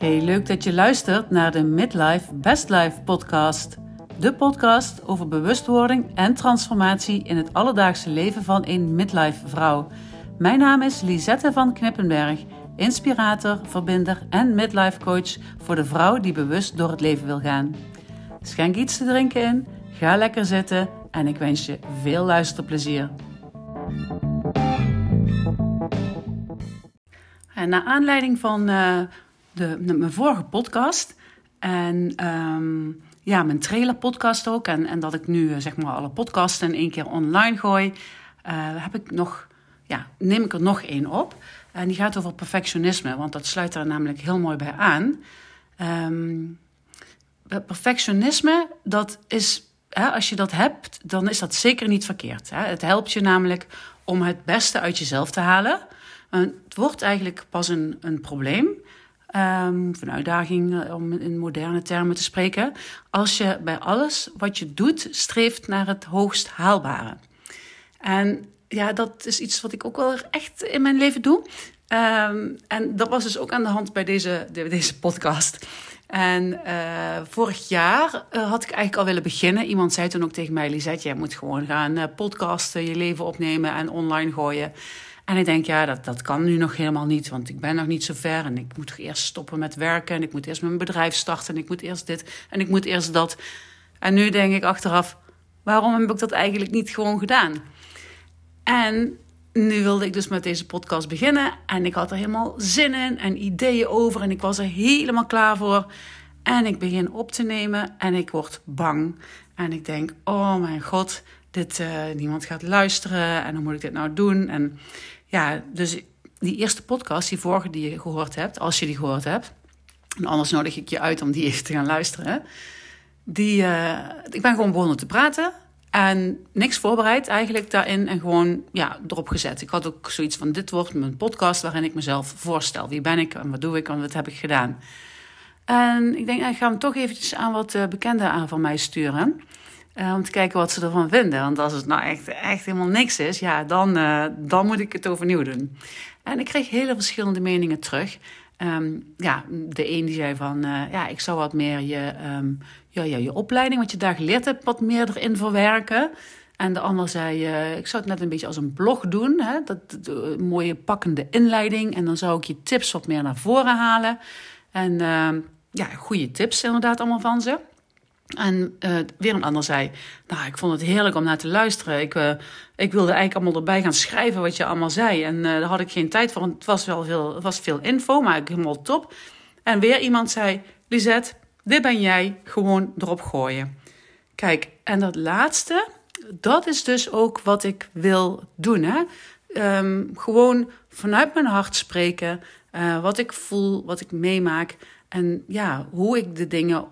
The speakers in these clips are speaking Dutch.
Hey, leuk dat je luistert naar de Midlife Best Life podcast. De podcast over bewustwording en transformatie in het alledaagse leven van een midlife vrouw. Mijn naam is Lisette van Knippenberg, inspirator, verbinder en midlife coach voor de vrouw die bewust door het leven wil gaan. Schenk iets te drinken in, ga lekker zitten en ik wens je veel luisterplezier. En naar aanleiding van uh, de, mijn vorige podcast en ehm, ja, mijn trailer podcast ook, en, en dat ik nu eh, zeg maar alle podcasts in één keer online gooi, uh, heb ik nog, ja, neem ik er nog één op. En die gaat over perfectionisme, want dat sluit daar namelijk heel mooi bij aan. Um, perfectionisme, dat is, hè, als je dat hebt, dan is dat zeker niet verkeerd. Hè. Het helpt je namelijk om het beste uit jezelf te halen. Het wordt eigenlijk pas een, een probleem, um, een uitdaging eh, om in moderne termen te spreken, als je bij alles wat je doet streeft naar het hoogst haalbare. En ja, dat is iets wat ik ook wel echt in mijn leven doe. Um, en dat was dus ook aan de hand bij deze, deze podcast. En uh, vorig jaar uh, had ik eigenlijk al willen beginnen. Iemand zei toen ook tegen mij: Lisette, jij moet gewoon gaan podcasten, je leven opnemen en online gooien. En ik denk, ja, dat, dat kan nu nog helemaal niet, want ik ben nog niet zo ver. En ik moet eerst stoppen met werken. En ik moet eerst mijn bedrijf starten. En ik moet eerst dit. En ik moet eerst dat. En nu denk ik achteraf, waarom heb ik dat eigenlijk niet gewoon gedaan? En nu wilde ik dus met deze podcast beginnen. En ik had er helemaal zin in en ideeën over. En ik was er helemaal klaar voor. En ik begin op te nemen en ik word bang. En ik denk, oh mijn god, dit, uh, niemand gaat luisteren. En hoe moet ik dit nou doen? En ja, dus die eerste podcast, die vorige die je gehoord hebt, als je die gehoord hebt. En anders nodig ik je uit om die even te gaan luisteren. Die, uh, ik ben gewoon begonnen te praten. En niks voorbereid eigenlijk daarin en gewoon ja, erop gezet. Ik had ook zoiets van: dit wordt mijn podcast waarin ik mezelf voorstel. Wie ben ik en wat doe ik en wat heb ik gedaan? En ik denk, ik ga hem toch eventjes aan wat eh, bekenden aan van mij sturen. Uh, om te kijken wat ze ervan vinden. Want als het nou echt, echt helemaal niks is, ja, dan, uh, dan moet ik het overnieuw doen. En ik kreeg hele verschillende meningen terug. Um, ja, de een die zei van, uh, ja, ik zou wat meer je, um, ja, ja, je opleiding, wat je daar geleerd hebt, wat meer erin verwerken. En de ander zei, ik zou het net een beetje als een blog doen. Hè? Dat, mooie pakkende inleiding. En dan zou ik je tips wat meer naar voren halen. En uh, ja, goede tips inderdaad allemaal van ze. En uh, weer een ander zei, nou, ik vond het heerlijk om naar te luisteren. Ik, uh, ik wilde eigenlijk allemaal erbij gaan schrijven wat je allemaal zei. En uh, daar had ik geen tijd voor, het was wel veel, was veel info, maar ik helemaal top. En weer iemand zei, Lisette, dit ben jij, gewoon erop gooien. Kijk, en dat laatste, dat is dus ook wat ik wil doen. Hè? Um, gewoon vanuit mijn hart spreken, wat ik voel, wat ik meemaak. En ja, hoe ik de dingen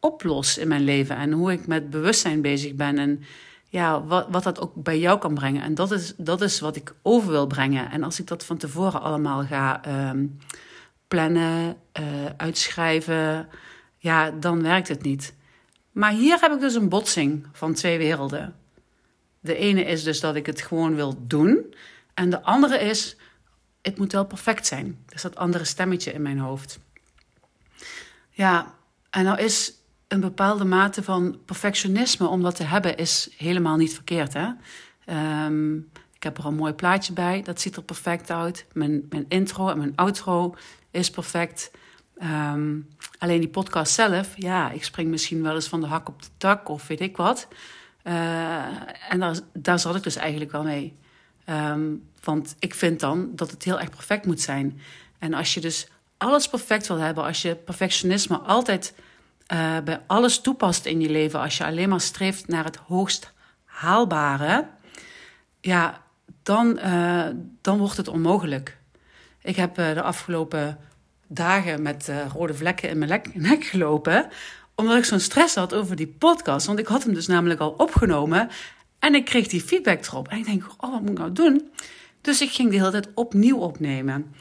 oplos in mijn leven en hoe ik met bewustzijn bezig ben en ja, wat, wat dat ook bij jou kan brengen. En dat is, dat is wat ik over wil brengen. En als ik dat van tevoren allemaal ga um, plannen, uh, uitschrijven, ja, dan werkt het niet. Maar hier heb ik dus een botsing van twee werelden. De ene is dus dat ik het gewoon wil doen. En de andere is, het moet wel perfect zijn. Dus dat andere stemmetje in mijn hoofd. Ja, en nou is een bepaalde mate van perfectionisme om dat te hebben is helemaal niet verkeerd. Hè? Um, ik heb er een mooi plaatje bij, dat ziet er perfect uit. Mijn, mijn intro en mijn outro is perfect. Um, alleen die podcast zelf, ja, ik spring misschien wel eens van de hak op de tak of weet ik wat. Uh, en daar, daar zat ik dus eigenlijk wel mee. Um, want ik vind dan dat het heel erg perfect moet zijn. En als je dus alles perfect wil hebben, als je perfectionisme altijd uh, bij alles toepast in je leven, als je alleen maar streeft naar het hoogst haalbare, ja, dan, uh, dan wordt het onmogelijk. Ik heb uh, de afgelopen dagen met rode vlekken in mijn nek gelopen, omdat ik zo'n stress had over die podcast. Want ik had hem dus namelijk al opgenomen en ik kreeg die feedback erop. En ik denk, oh, wat moet ik nou doen? Dus ik ging de hele tijd opnieuw opnemen.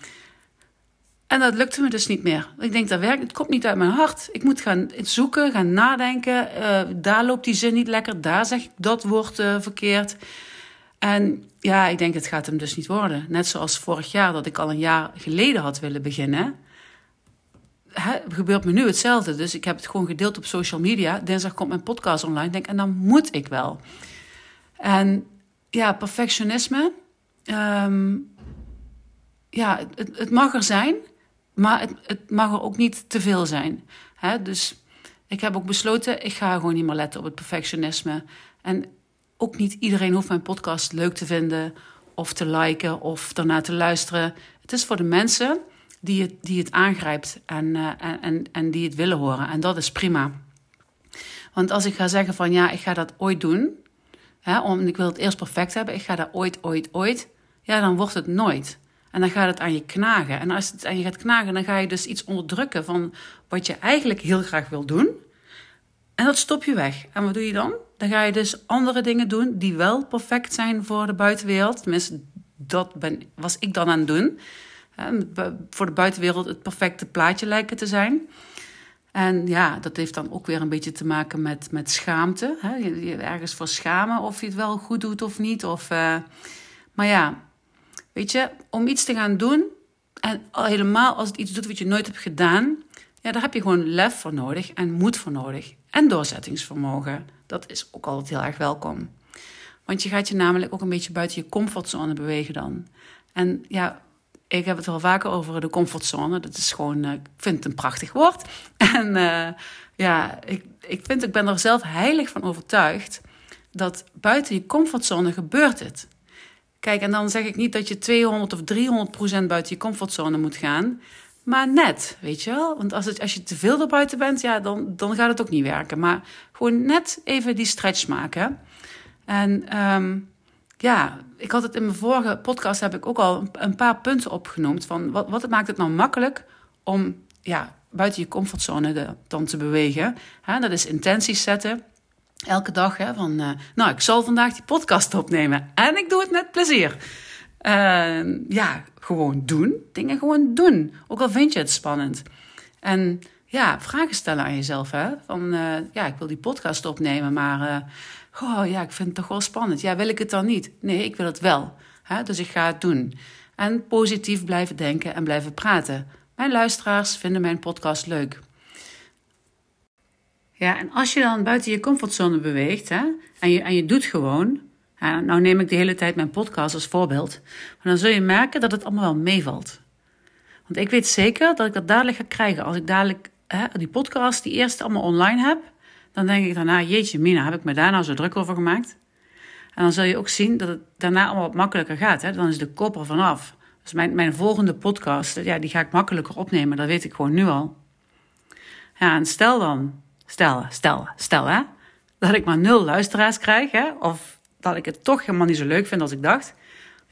En dat lukte me dus niet meer. Ik denk, dat werkt, het komt niet uit mijn hart. Ik moet gaan zoeken, gaan nadenken. Uh, daar loopt die zin niet lekker, daar zeg ik dat woord uh, verkeerd. En ja, ik denk, het gaat hem dus niet worden. Net zoals vorig jaar, dat ik al een jaar geleden had willen beginnen. hè, gebeurt me nu hetzelfde. Dus ik heb het gewoon gedeeld op social media. Dinsdag komt mijn podcast online. Denk, en dan moet ik wel. En ja, perfectionisme. Ehm, ja, het, mag er zijn, maar het, het, mag er ook niet te veel zijn. Hè? Dus ik heb ook besloten, ik ga gewoon niet meer letten op het perfectionisme. En ook niet iedereen hoeft mijn podcast leuk te vinden of te liken of daarna te luisteren. Het is voor de mensen die het, die het aangrijpt en, uh, en, en die het willen horen. En dat is prima. Want als ik ga zeggen van ja, ik ga dat ooit doen, hè, om, ik wil het eerst perfect hebben, ik ga dat ooit, ooit, ooit, ja, dan wordt het nooit. En dan gaat het aan je knagen. En als het aan je gaat knagen, dan ga je dus iets onderdrukken van wat je eigenlijk heel graag wil doen. En dat stop je weg. En wat doe je dan? Dan ga je dus andere dingen doen die wel perfect zijn voor de buitenwereld. Tenminste, dat ben, was ik dan aan het doen. Voor de buitenwereld het perfecte plaatje lijken te zijn. En ja, dat heeft dan ook weer een beetje te maken met, met schaamte. Hè? Je, ergens voor schamen of je het wel goed doet of niet. Of, uh, maar ja, weet je, om iets te gaan doen... en helemaal als het iets doet wat je nooit hebt gedaan... ja, daar heb je gewoon lef voor nodig en moed voor nodig. En doorzettingsvermogen. Dat is ook altijd heel erg welkom. Want je gaat je namelijk ook een beetje buiten je comfortzone bewegen dan. En ja, ik heb het wel vaker over de comfortzone. Dat is gewoon, uh, ik vind het een prachtig woord. En uh, ja, ik, ik vind, ik ben er zelf heilig van overtuigd dat buiten je comfortzone gebeurt het. Kijk, en dan zeg ik niet dat je 200 of 300 procent buiten je comfortzone moet gaan. Maar net, weet je wel? Want als, het, als je te veel er buiten bent, ja, dan, dan gaat het ook niet werken. Maar gewoon net even die stretch maken. En um, ja, ik had het in mijn vorige podcast heb ik ook al een paar punten opgenoemd. Van wat, wat maakt het nou makkelijk om ja, buiten je comfortzone de, dan te bewegen? Dat is intenties zetten. Elke dag hè, van, uh, nou, ik zal vandaag die podcast opnemen. En ik doe het met plezier. Uh, ja, gewoon doen. Dingen gewoon doen. Ook al vind je het spannend. En ja, vragen stellen aan jezelf. Hè? Van, uh, ja, ik wil die podcast opnemen, maar Oh ja, ik vind het toch wel spannend. Ja, wil ik het dan niet? Nee, ik wil het wel. Hè? Dus ik ga het doen. En positief blijven denken en blijven praten. Mijn luisteraars vinden mijn podcast leuk. Ja, en als je dan buiten je comfortzone beweegt hè, en, je, en je doet gewoon. Nou neem ik de hele tijd mijn podcast als voorbeeld. Maar dan zul je merken dat het allemaal wel meevalt. Want ik weet zeker dat ik dat dadelijk ga krijgen. Als ik dadelijk hè, die podcast, die eerste allemaal online heb dan denk ik daarna, jeetje mina, heb ik me daar nou zo druk over gemaakt? En dan zul je ook zien dat het daarna allemaal wat makkelijker gaat. Hè? Dan is de kop er vanaf. Dus mijn, mijn volgende podcast, ja, die ga ik makkelijker opnemen. Dat weet ik gewoon nu al. Ja, en stel dan, stel, stel, stel hè, dat ik maar nul luisteraars krijg. Hè, of dat ik het toch helemaal niet zo leuk vind als ik dacht.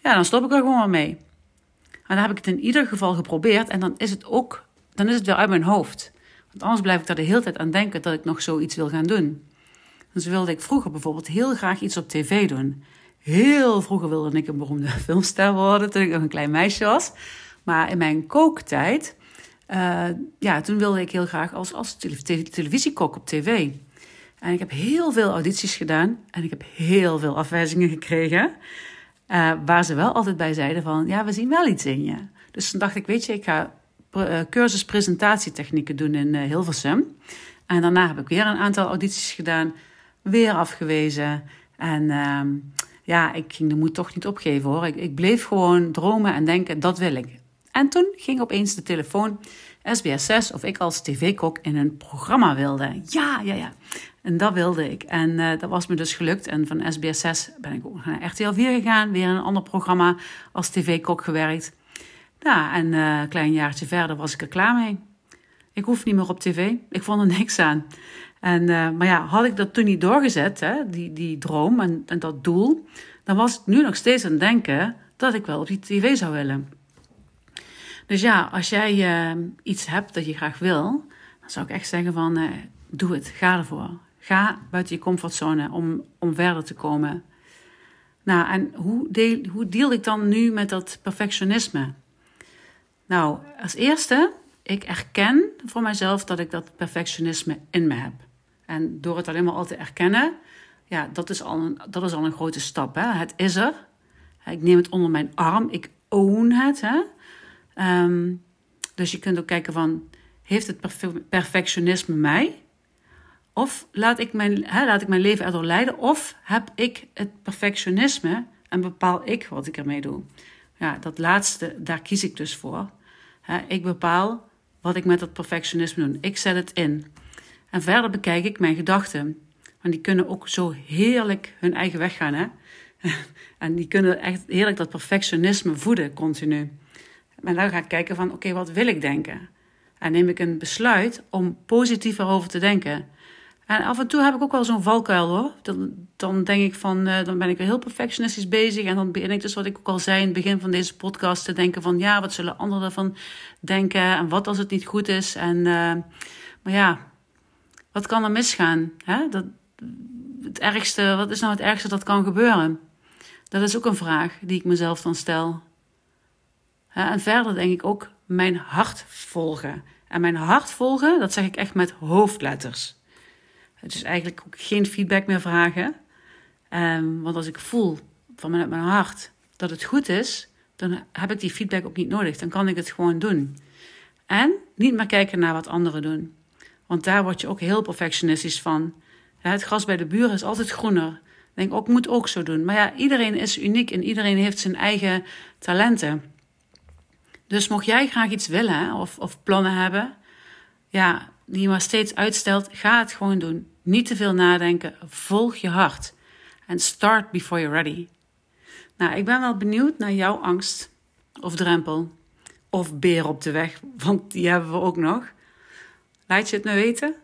Ja, dan stop ik er gewoon mee. En dan heb ik het in ieder geval geprobeerd. En dan is het ook, dan is het weer uit mijn hoofd. Want anders blijf ik daar de hele tijd aan denken dat ik nog zoiets wil gaan doen. Dus wilde ik vroeger bijvoorbeeld heel graag iets op tv doen. Heel vroeger wilde ik een beroemde filmster worden toen ik nog een klein meisje was. Maar in mijn kooktijd, uh, ja, toen wilde ik heel graag als, als televisiekok op tv. En ik heb heel veel audities gedaan en ik heb heel veel afwijzingen gekregen. Uh, waar ze wel altijd bij zeiden van, ja, we zien wel iets in je. Dus toen dacht ik, weet je, ik ga eh, cursus presentatietechnieken doen in eh, Hilversum. En daarna heb ik weer een aantal audities gedaan, weer afgewezen. En ehm, ja, ik ging de moed toch niet opgeven hoor. Ik, ik bleef gewoon dromen en denken, dat wil ik. En toen ging opeens de telefoon SBS6 of ik als tv-kok in een programma wilde. Ja, ja, ja. En dat wilde ik. En uh, dat was me dus gelukt. En van SBS6 ben ik ook naar RTL 4 gegaan. Weer een ander programma als tv-kok gewerkt. Ja, en uh, een klein jaartje verder was ik er klaar mee. Ik hoef niet meer op tv. Ik vond er niks aan. En, uh, maar ja, had ik dat toen niet doorgezet, hè, die, die droom en, en dat doel, dan was ik nu nog steeds aan het denken dat ik wel op die tv zou willen. Dus ja, als jij uh, iets hebt dat je graag wil, dan zou ik echt zeggen van, uh, doe het, ga ervoor. Ga buiten je comfortzone om, om verder te komen. Nou, en hoe deel, hoe deel ik dan nu met dat perfectionisme? Nou, als eerste, ik erken voor mezelf dat ik dat perfectionisme in me heb. En door het alleen maar al te erkennen, ja, dat is al een, dat is al een grote stap. Hè? Het is er. Ik neem het onder mijn arm. Ik own het. Hè? Um, dus je kunt ook kijken van, heeft het perfectionisme mij? Of laat ik mijn, hè, laat ik mijn leven erdoor leiden? Of heb ik het perfectionisme en bepaal ik wat ik ermee doe? Ja, dat laatste, daar kies ik dus voor. ik bepaal wat ik met dat perfectionisme doe. Ik zet het in. En verder bekijk ik mijn gedachten. Want die kunnen ook zo heerlijk hun eigen weg gaan. Hè? en die kunnen echt heerlijk dat perfectionisme voeden, continu. En dan ga ik kijken van, oké, wat wil ik denken? En neem ik een besluit om positiever over te denken. En af en toe heb ik ook wel zo'n valkuil hoor. Dan, dan denk ik van, uh, dan ben ik weer heel perfectionistisch bezig. En dan begin ik dus, wat ik ook al zei in het begin van deze podcast, te denken van, ja, wat zullen anderen ervan denken? En wat als het niet goed is? En, uh, maar ja, wat kan er misgaan? Hè? Dat, het ergste, wat is nou het ergste dat kan gebeuren? Dat is ook een vraag die ik mezelf dan stel. En verder denk ik ook mijn hart volgen. En mijn hart volgen, dat zeg ik echt met hoofdletters. Is eigenlijk ook geen feedback meer vragen. Um, want als ik voel vanuit mijn hart dat het goed is, dan heb ik die feedback ook niet nodig. Dan kan ik het gewoon doen. En niet meer kijken naar wat anderen doen. Want daar word je ook heel perfectionistisch van. Het gras bij de buren is altijd groener. Denk ook, moet ook zo doen. Maar ja, iedereen is uniek en iedereen heeft zijn eigen talenten. Dus mocht jij graag iets willen of, of plannen hebben, ja, die je maar steeds uitstelt, ga het gewoon doen. Niet te veel nadenken, volg je hart. En start before you're ready. Nou, ik ben wel benieuwd naar jouw angst of drempel of beer op de weg, want die hebben we ook nog. Laat je het me weten.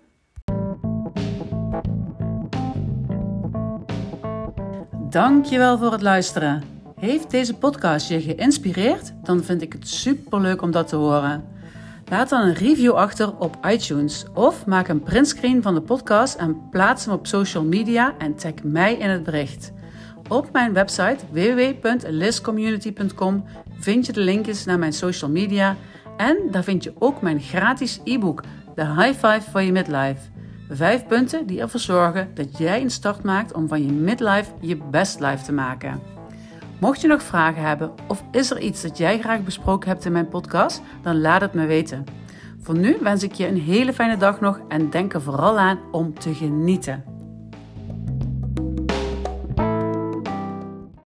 Dankjewel voor het luisteren. Heeft deze podcast je geïnspireerd? Dan vind ik het superleuk om dat te horen. Laat dan een review achter op iTunes of maak een printscreen van de podcast en plaats hem op social media en tag mij in het bericht. Op mijn website www.liscommunity.com vind je de linkjes naar mijn social media en daar vind je ook mijn gratis e-book de High Five voor je midlife. Vijf punten die ervoor zorgen dat jij een start maakt om van je midlife je best life te maken. Mocht je nog vragen hebben of is er iets dat jij graag besproken hebt in mijn podcast, dan laat het me weten. Voor nu wens ik je een hele fijne dag nog en denk er vooral aan om te genieten.